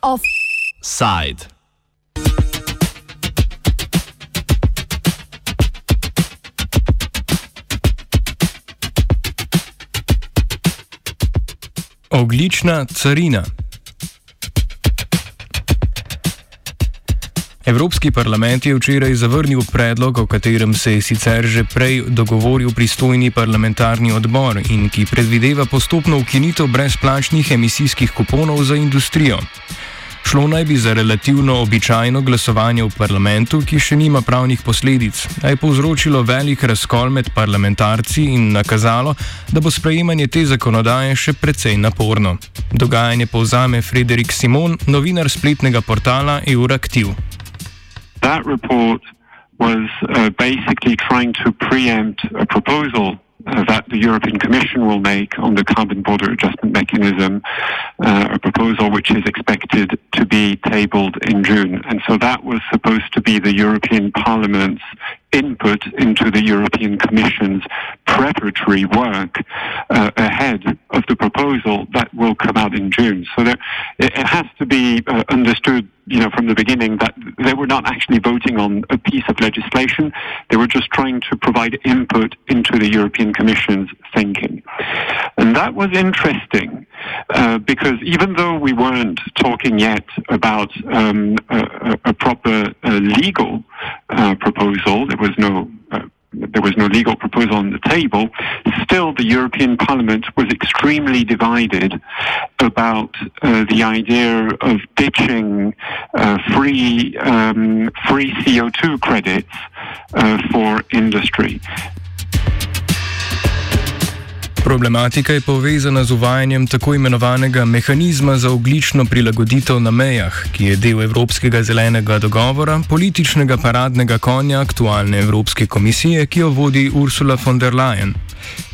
Offside. Oglična carina. Evropski parlament je včeraj zavrnil predlog, o katerem se je sicer že prej dogovoril pristojni parlamentarni odbor in ki predvideva postopno ukinitev brezplačnih emisijskih kuponov za industrijo. Šlo naj bi za relativno običajno glasovanje v parlamentu, ki še nima pravnih posledic, a je povzročilo velik razkol med parlamentarci in nakazalo, da bo sprejemanje te zakonodaje še precej naporno. Dogajanje povzame Frederik Simon, novinar spletnega portala Euraktiv. That report was uh, basically trying to preempt a proposal uh, that the European Commission will make on the carbon border adjustment mechanism, uh, a proposal which is expected to be tabled in June. And so that was supposed to be the European Parliament's input into the European Commission's preparatory work uh, ahead of the proposal that will come out in June. So there, it, has to be uh, understood, you know, from the beginning that they were not actually voting on a piece of legislation. They were just trying to provide input into the European Commission's thinking. And that was interesting uh, because even though we weren't talking yet about um, a, a, proper uh, legal uh, proposal, there was no there was no legal proposal on the table. Still, the European Parliament was extremely divided about uh, the idea of ditching uh, free um, free CO two credits uh, for industry. Problematika je povezana z uvajanjem tako imenovanega mehanizma za oglično prilagoditev na mejah, ki je del Evropskega zelenega dogovora, političnega paradnega konja aktualne Evropske komisije, ki jo vodi Ursula von der Leyen.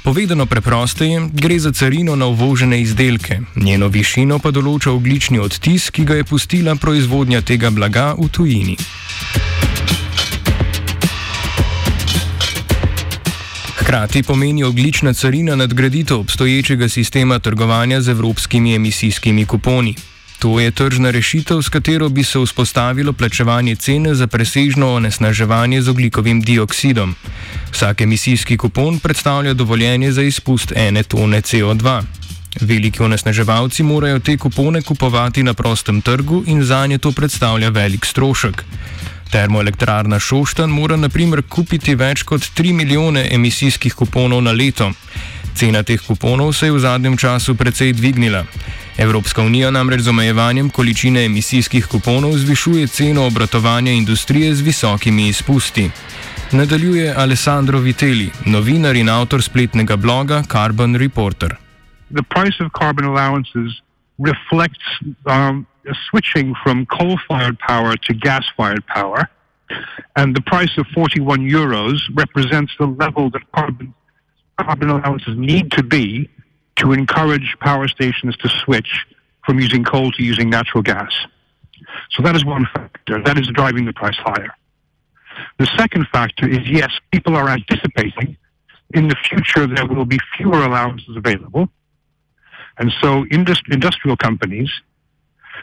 Povedano preprosteje, gre za carino na uvožene izdelke, njeno višino pa določa oglični odtis, ki ga je pustila proizvodnja tega blaga v tujini. Hkrati pomeni oglična carina nadgraditev obstoječega sistema trgovanja z evropskimi emisijskimi kuponi. To je tržna rešitev, s katero bi se vzpostavilo plačevanje cene za presežno onesnaževanje z oglikovim dioksidom. Vsak emisijski kupon predstavlja dovoljenje za izpust ene tone CO2. Veliki onesnaževalci morajo te kupone kupovati na prostem trgu in za nje to predstavlja velik strošek. Termoelektrarna Šoštan mora naprimer kupiti več kot 3 milijone emisijskih kuponov na leto. Cena teh kuponov se je v zadnjem času precej dvignila. Evropska unija namreč z omejevanjem količine emisijskih kuponov zvišuje ceno obratovanja industrije z visokimi izpusti. Nadaljuje Alessandro Vitelli, novinar in avtor spletnega bloga Carbon Reporter. The price of carbon allowances reflects um, switching from coal fired power to gas fired power. And the price of 41 euros represents the level that carbon, carbon allowances need to be to encourage power stations to switch from using coal to using natural gas. So that is one factor. That is driving the price higher. The second factor is yes, people are anticipating in the future there will be fewer allowances available. And so indust- industrial companies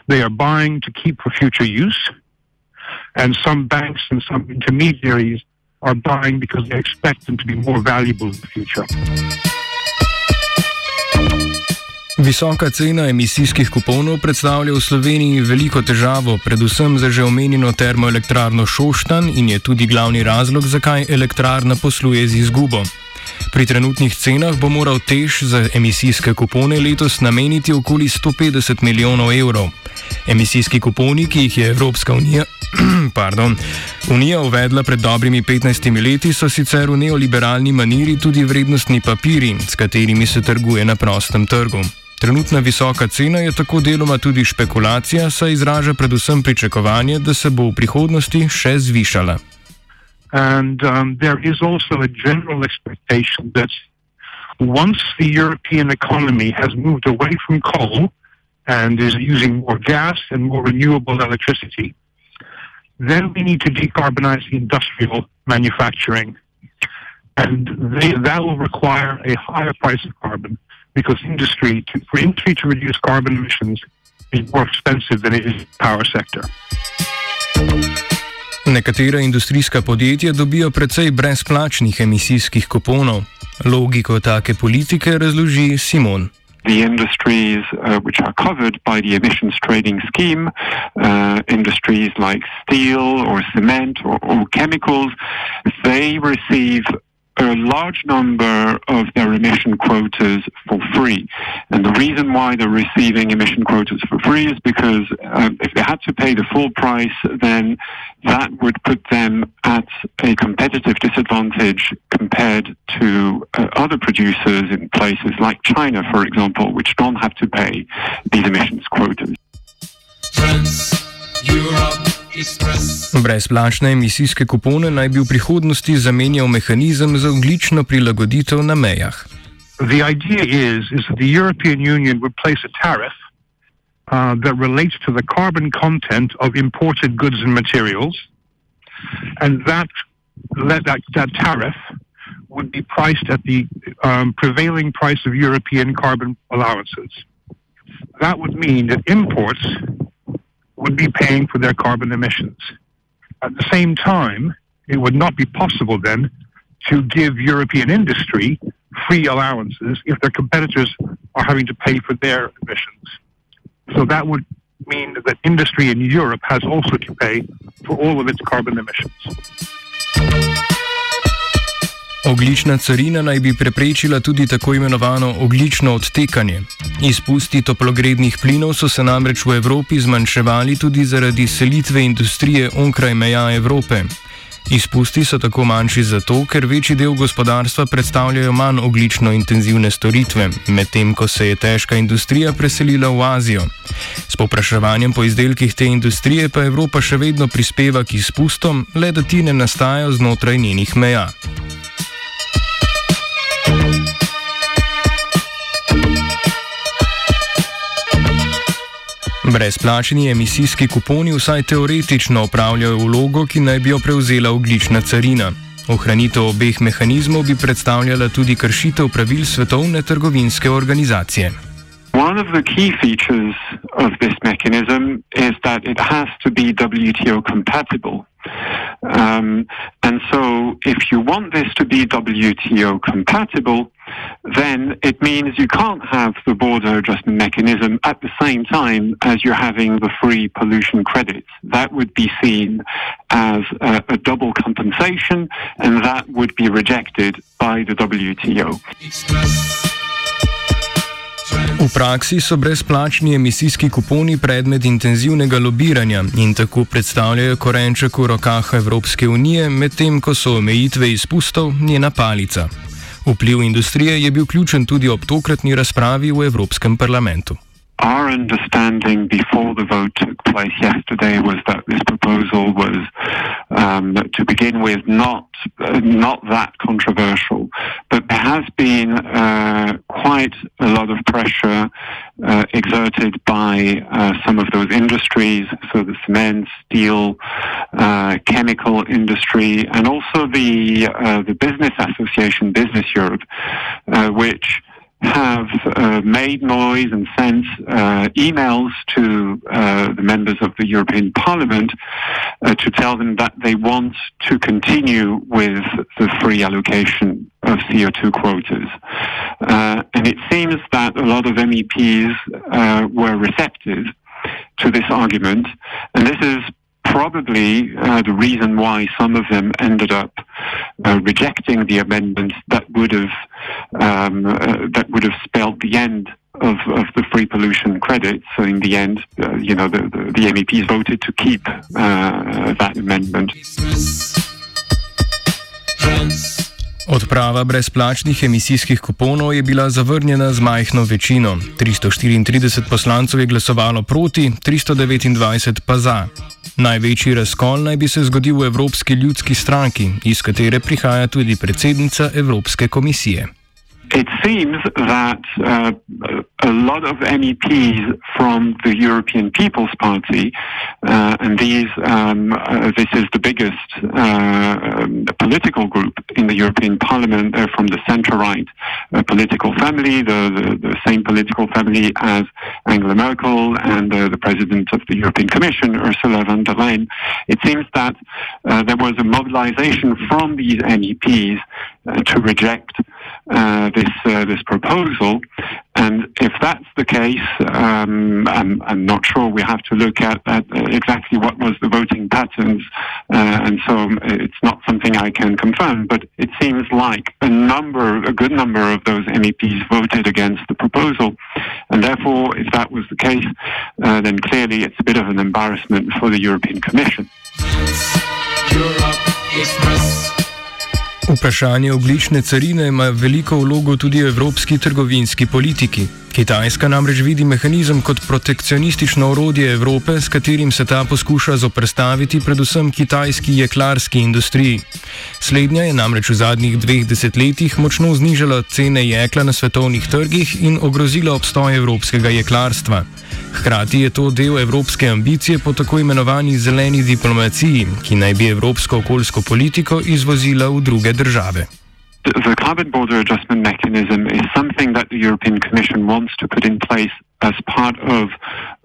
they are buying to keep for future use. And some banks and some intermediaries are buying because they expect them to be more valuable in the future. Visoka cena emisijskih kuponov predstavlja v Sloveniji veliko težavo, predvsem za že omenjeno termoelektrarno Šoštan in je tudi glavni razlog, zakaj elektrarna posluje z izgubo. Pri trenutnih cenah bo moral Tež za emisijske kupone letos nameniti okoli 150 milijonov evrov. Emisijski kuponi, ki jih je Evropska unija, pardon, unija uvedla pred dobrimi 15 leti, so sicer v neoliberalni maniri tudi vrednostni papiri, s katerimi se trguje na prostem trgu. Trenutna visoka cena je tako deloma tudi špekulacija, saj izraža predvsem pričakovanje, da se bo v prihodnosti še zvišala. And um, there is also a general expectation that once the European economy has moved away from coal and is using more gas and more renewable electricity, then we need to decarbonize the industrial manufacturing. And they, that will require a higher price of carbon because industry, to, for industry to reduce carbon emissions, is more expensive than it is the power sector. Nekatera industrijska podjetja dobijo precej brezplačnih emisijskih kuponov. Logiko take politike razloži Simon. the industries uh, which are covered by the emissions trading scheme, uh, industries like steel or cement or, or chemicals, they receive a large number of their emission quotas for free. And the reason why they're receiving emission quotas for free is because uh, if they had to pay the full price, then that would put them at a competitive disadvantage compared to uh, other producers in places like China, for example, which don't have to pay these emissions quotas. Europe. Brezplačne emisijske kupone naj bi v prihodnosti zamenjal mehanizem za oglično prilagoditev na mejah. The idea is, is that the European Union would place a tariff uh, that relates to the carbon content of imported goods and materials, and that that, that tariff would be priced at the um, prevailing price of European carbon allowances. That would mean that imports would be paying for their carbon emissions. At the same time, it would not be possible then to give European industry free allowances if their competitors are having to pay for their emissions. So that would mean that industry in Europe has also to pay for all of its carbon emissions. Oglična carina naj bi preprečila tudi tako imenovano oglično odtekanje. Izpusti toplogrednih plinov so se namreč v Evropi zmanjševali tudi zaradi selitve industrije onkraj meja Evrope. Izpusti so tako manjši zato, ker večji del gospodarstva predstavljajo manj oglično intenzivne storitve, medtem ko se je težka industrija preselila v Azijo. S popraševanjem po izdelkih te industrije pa Evropa še vedno prispeva k izpustom, le da ti ne nastajajo znotraj njenih meja. Brezplačni emisijski kuponi vsaj teoretično opravljajo vlogo, ki naj bi jo prevzela oglična carina. Ohranitev obeh mehanizmov bi predstavljala tudi kršitev pravil Svetovne trgovinske organizacije. One of the key features of this mechanism is that it has to be WTO compatible. Um, and so, if you want this to be WTO compatible, then it means you can't have the border adjustment mechanism at the same time as you're having the free pollution credits. That would be seen as a, a double compensation, and that would be rejected by the WTO. V praksi so brezplačni emisijski kuponi predmet intenzivnega lobiranja in tako predstavljajo korenček v rokah Evropske unije, medtem ko so omejitve izpustov njena palica. Vpliv industrije je bil ključen tudi ob tokratni razpravi v Evropskem parlamentu. Our understanding before the vote took place yesterday was that this proposal was, um, to begin with, not uh, not that controversial, but there has been uh, quite a lot of pressure uh, exerted by uh, some of those industries, so the cement, steel, uh, chemical industry, and also the uh, the business association, Business Europe, which have uh, made noise and sent uh, emails to uh, the members of the European Parliament uh, to tell them that they want to continue with the free allocation of CO2 quotas. Uh, and it seems that a lot of MEPs uh, were receptive to this argument. And this is probably uh, the reason why some of them ended up uh, rejecting the amendment that would have um, uh, that would have spelled the end of, of the free pollution credit. So in the end, uh, you know, the, the, the, MEPs voted to keep uh, that amendment. Odprava brezplačnih emisijskih kuponov je bila zavrnjena z majhno večino. 334 poslancev je glasovalo proti, 329 pa za. Največji razkol naj bi se zgodil v Evropski ljudski stranki, iz katere prihaja tudi predsednica Evropske komisije. It seems that uh, a lot of MEPs from the European People's Party, uh, and these um, uh, this is the biggest uh, political group in the European Parliament uh, from the centre-right uh, political family, the, the, the, same political family as Angela Merkel and the President of the European Commission, Ursula von der Leyen. It seems that there was a mobilization from these MEPs to reject uh, this uh, this proposal. And if that's the case, um, I'm, I'm, not sure. We have to look at, at exactly what was the voting patterns, uh, and so it's not something I can confirm. But it seems like a number, a good number of those MEPs voted against the proposal, and therefore, if that was the case, uh, then clearly it's a bit of an embarrassment for the European Commission. Europe Vprašanje oglične carine ima veliko vlogo tudi v evropski trgovinski politiki. Kitajska namreč vidi mehanizem kot protekcionistično orodje Evrope, s katerim se ta poskuša zoprstaviti predvsem kitajski jeklarski industriji. Slednja je namreč v zadnjih dveh desetletjih močno znižala cene jekla na svetovnih trgih in ogrozila obstoj evropskega jeklarstva. Hkrati je to del evropske ambicije po tako imenovani zeleni diplomaciji, ki naj bi evropsko okoljsko politiko izvozila v druge države. The carbon border adjustment mechanism is something that the European Commission wants to put in place as part of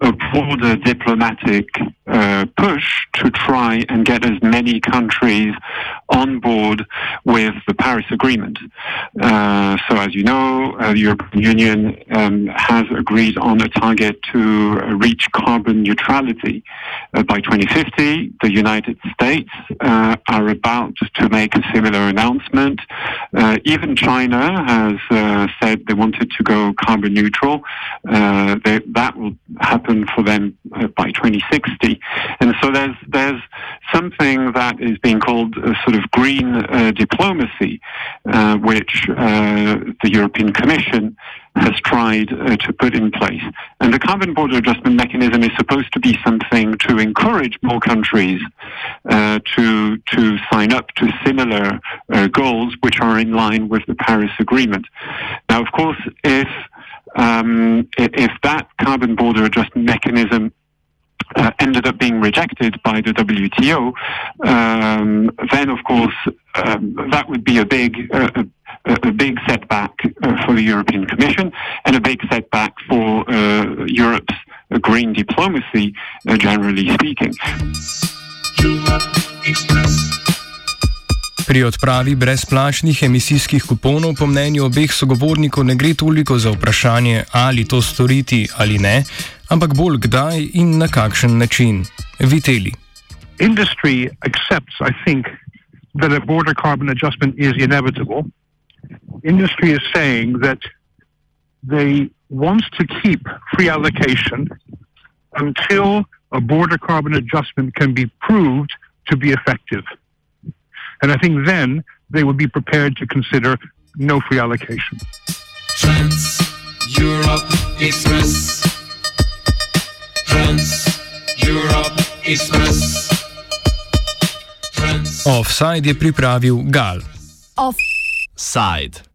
a broader diplomatic uh, push to try and get as many countries on board with the Paris Agreement. Uh, so, as you know, uh, the European Union um, has agreed on a target to reach carbon neutrality uh, by 2050. The United States uh, are about to make a similar announcement. Uh, even China has said they wanted to go carbon neutral. Uh, they, that will happen for them uh, by 2060. And so there's there's something that is being called a sort of green uh, diplomacy, uh, which uh, the European Commission has tried uh, to put in place. And the carbon border adjustment mechanism is supposed to be something to encourage more countries uh, to to sign up to similar uh, goals, which are in line with the Paris Agreement. Now, of course, if um, if that carbon border adjustment mechanism uh, ended up being rejected by the WTO, um, then of course um, that would be a big uh, a, a, big setback uh, for the European Commission and a big setback for uh, Europe's green diplomacy, uh, generally speaking. Pri odpravi brezplačnih emisijskih kuponov po mnenju obeh sogovornikov ne gre toliko za vprašanje, ali to storiti ali ne, ampak bolj kdaj in na kakšen način. Viteli. Industry accepts, I think, that a border carbon adjustment is inevitable. Industry is saying that they want to keep free allocation until a border carbon adjustment can be proved to be effective. And I think then they would be prepared to consider no free allocation. Trans Europe Express. Trans Europe Express. Trans Offside je pripravil Gal. Offside.